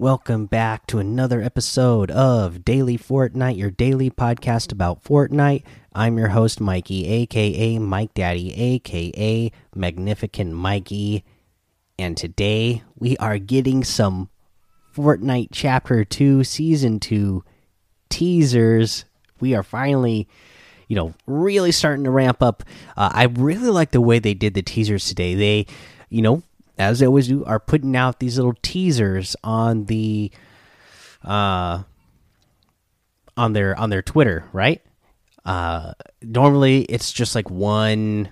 Welcome back to another episode of Daily Fortnite, your daily podcast about Fortnite. I'm your host, Mikey, aka Mike Daddy, aka Magnificent Mikey. And today we are getting some Fortnite Chapter 2, Season 2 teasers. We are finally, you know, really starting to ramp up. Uh, I really like the way they did the teasers today. They, you know, as they always do, are putting out these little teasers on the uh on their on their Twitter, right? Uh normally it's just like one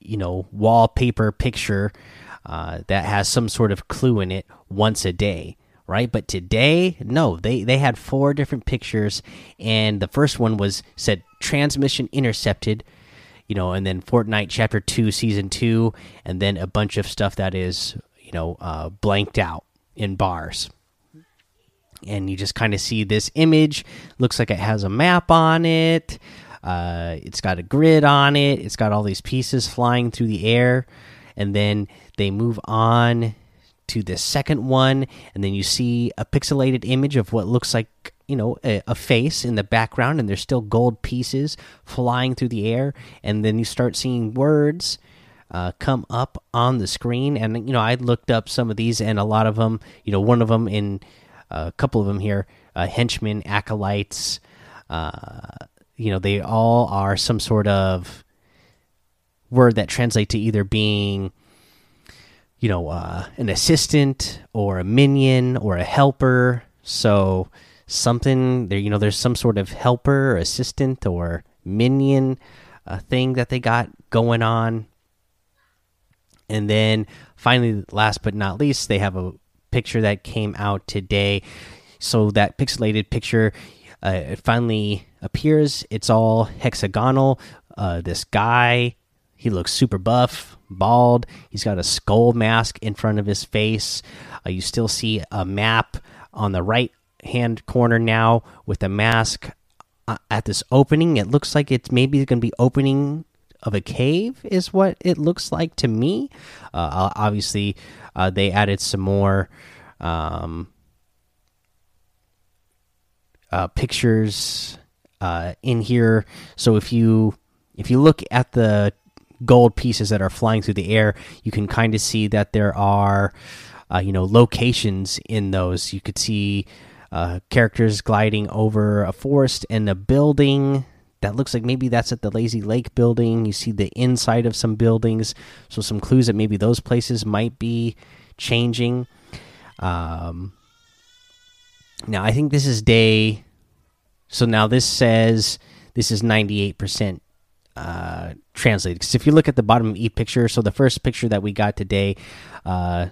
you know, wallpaper picture uh that has some sort of clue in it once a day, right? But today, no, they they had four different pictures and the first one was said transmission intercepted you know, and then Fortnite Chapter Two, Season Two, and then a bunch of stuff that is, you know, uh, blanked out in bars. And you just kind of see this image. Looks like it has a map on it. Uh, it's got a grid on it. It's got all these pieces flying through the air, and then they move on to the second one, and then you see a pixelated image of what looks like you know a, a, face in the background and there's still gold pieces flying through the air. And then you start seeing words uh, come up on the screen. And you know i looked up some of these and a lot of them you know one of them in uh, a couple of them here uh, henchmen acolytes uh, you know they all are some sort of word that translate to either being you know uh, an assistant or a minion or a helper. So something there you know there's some sort of helper or assistant or minion uh, thing that they got going on. And then finally last but not least they have a picture that came out today. So that pixelated picture uh, it finally appears. It's all hexagonal. Uh, this guy he looks super buff bald. He's got a skull mask in front of his face. Uh, you still see a map on the right hand corner now with a mask uh, at this opening. It looks like it's maybe going to be opening of a cave is what it looks like to me. Uh, obviously, uh, they added some more um, uh, pictures uh, in here. So if you if you look at the gold pieces that are flying through the air, you can kind of see that there are uh, you know locations in those. You could see uh, characters gliding over a forest and a building that looks like maybe that's at the lazy lake building. You see the inside of some buildings so some clues that maybe those places might be changing. Um, now i think this is day so now this says this is 98% uh, translated. Because if you look at the bottom of each picture so the first picture that we got today uh,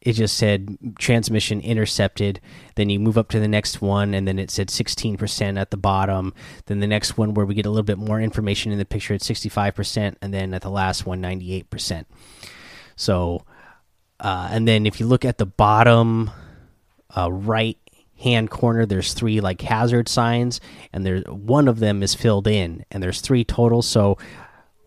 it just said transmission intercepted. Then you move up to the next one, and then it said 16% at the bottom. Then the next one, where we get a little bit more information in the picture, it's 65%, and then at the last one, 98%. So, uh, and then if you look at the bottom uh, right hand corner, there's three like hazard signs, and there's one of them is filled in, and there's three total. So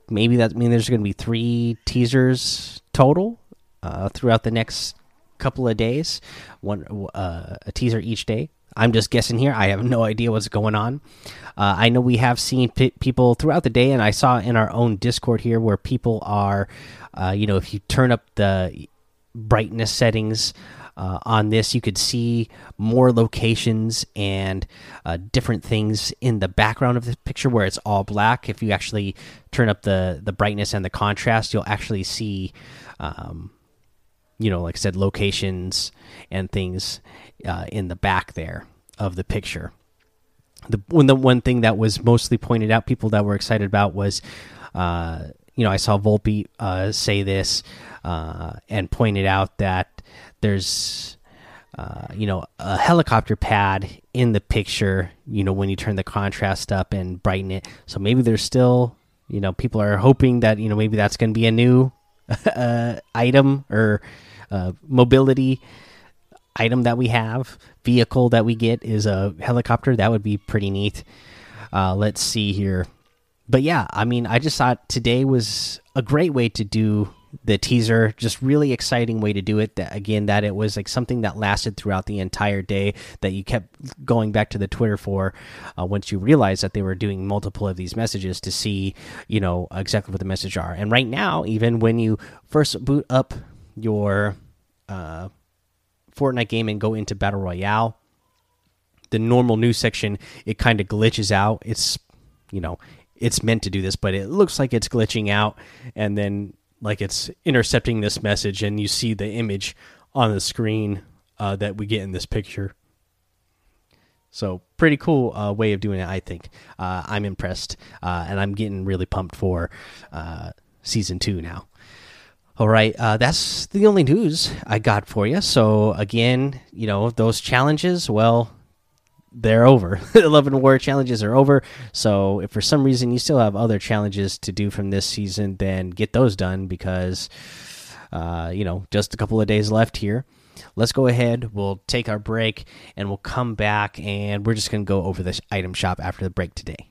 maybe that means there's going to be three teasers total uh, throughout the next couple of days, one uh, a teaser each day. I'm just guessing here. I have no idea what's going on. Uh, I know we have seen people throughout the day, and I saw in our own Discord here where people are, uh, you know, if you turn up the brightness settings uh, on this, you could see more locations and uh, different things in the background of the picture where it's all black. If you actually turn up the the brightness and the contrast, you'll actually see. Um, you know, like I said, locations and things uh, in the back there of the picture. The when the one thing that was mostly pointed out, people that were excited about was, uh, you know, I saw Volpe uh, say this uh, and pointed out that there's, uh, you know, a helicopter pad in the picture. You know, when you turn the contrast up and brighten it, so maybe there's still, you know, people are hoping that you know maybe that's going to be a new uh, item or uh, mobility item that we have, vehicle that we get is a helicopter. That would be pretty neat. Uh, let's see here. But yeah, I mean, I just thought today was a great way to do the teaser just really exciting way to do it that again that it was like something that lasted throughout the entire day that you kept going back to the twitter for uh, once you realized that they were doing multiple of these messages to see you know exactly what the message are and right now even when you first boot up your uh, fortnite game and go into battle royale the normal news section it kind of glitches out. It's you know it's meant to do this but it looks like it's glitching out and then like it's intercepting this message and you see the image on the screen uh, that we get in this picture. So pretty cool uh, way of doing it i think. Uh, i'm impressed uh, and i'm getting really pumped for uh, season two now all right uh, that's the only news i got for you so again you know those challenges well they're over. 11 war challenges are over. So if for some reason you still have other challenges to do from this season, then get those done because, uh, you know, just a couple of days left here. Let's go ahead. We'll take our break and we'll come back and we're just to go over this item shop after the break today.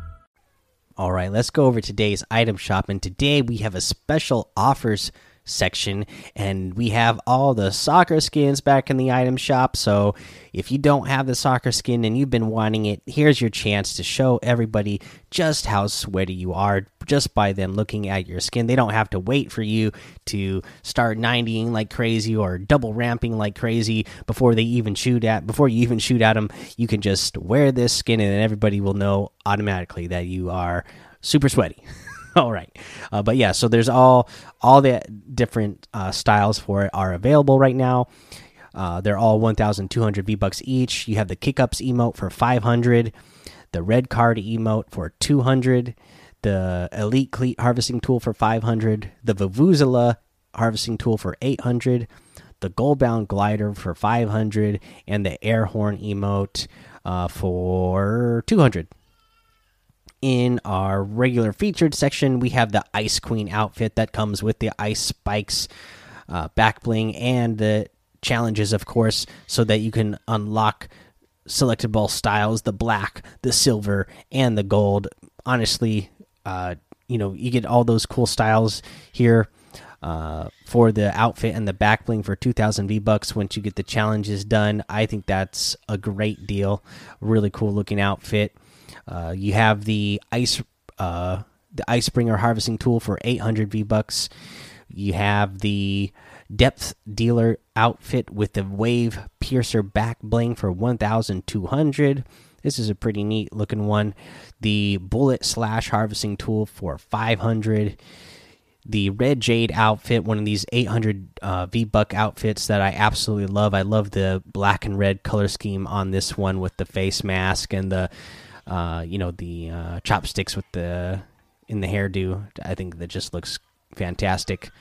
All right, let's go over today's item shop. And today we have a special offers section and we have all the soccer skins back in the item shop. So if you don't have the soccer skin and you've been wanting it, here's your chance to show everybody just how sweaty you are just by them looking at your skin. They don't have to wait for you to start 90ing like crazy or double ramping like crazy before they even shoot at before you even shoot at them. You can just wear this skin and everybody will know automatically that you are super sweaty. all right. Uh, but yeah so there's all all the different uh, styles for it are available right now. Uh, they're all 1200 v bucks each. You have the kick ups emote for 500 the red card emote for 200 the elite cleat harvesting tool for 500 the vuvuzela harvesting tool for 800 the Goalbound glider for 500 and the air horn emote uh, for 200 in our regular featured section, we have the Ice Queen outfit that comes with the ice spikes, uh, back bling, and the challenges, of course, so that you can unlock selectable styles the black, the silver, and the gold. Honestly, uh, you know, you get all those cool styles here. Uh, for the outfit and the back bling for 2000 V bucks once you get the challenges done. I think that's a great deal. Really cool looking outfit. Uh, you have the ice uh, the ice bringer harvesting tool for 800 V bucks. You have the depth dealer outfit with the wave piercer back bling for 1200. This is a pretty neat looking one. The bullet slash harvesting tool for 500 the red jade outfit one of these 800 uh, v buck outfits that i absolutely love i love the black and red color scheme on this one with the face mask and the uh, you know the uh, chopsticks with the in the hairdo. I think that just looks fantastic.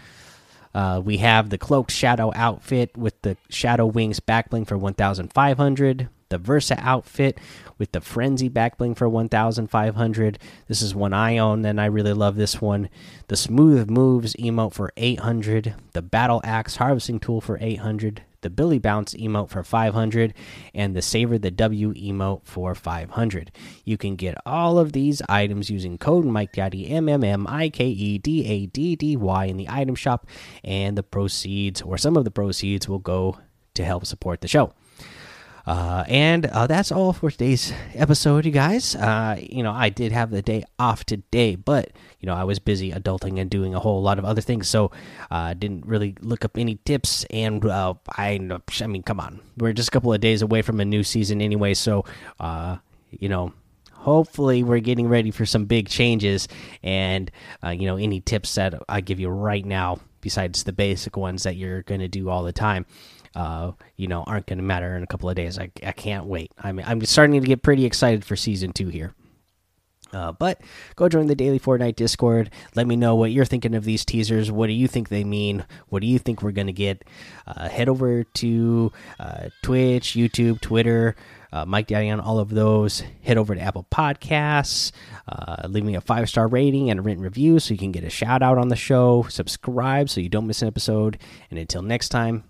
Uh, we have the cloaked shadow outfit with the shadow wings backbling for 1,500. The Versa outfit with the frenzy backbling for 1,500. This is one I own, and I really love this one. The smooth moves emote for 800. The battle axe harvesting tool for 800 the Billy Bounce emote for 500, and the Savor the W emote for 500. You can get all of these items using code Mike Daddy M M M I K E D A D D Y in the item shop, and the proceeds or some of the proceeds will go to help support the show. Uh, and uh, that's all for today's episode, you guys. Uh, you know, I did have the day off today, but you know, I was busy adulting and doing a whole lot of other things, so I uh, didn't really look up any tips. And uh, I, I mean, come on, we're just a couple of days away from a new season anyway, so you know, hopefully we're getting ready for some big changes. And you know, any tips that I give you right now, besides the basic ones that you're going to do all the time uh, you know, aren't going to matter in a couple of days. I, I can't wait. I mean, I'm starting to get pretty excited for season two here. Uh, but go join the daily Fortnite Discord. Let me know what you're thinking of these teasers. What do you think they mean? What do you think we're gonna get? Uh, head over to uh, Twitch, YouTube, Twitter, uh, Mike Daddy on all of those. Head over to Apple Podcasts. Uh, leave me a five star rating and a written review so you can get a shout out on the show. Subscribe so you don't miss an episode. And until next time,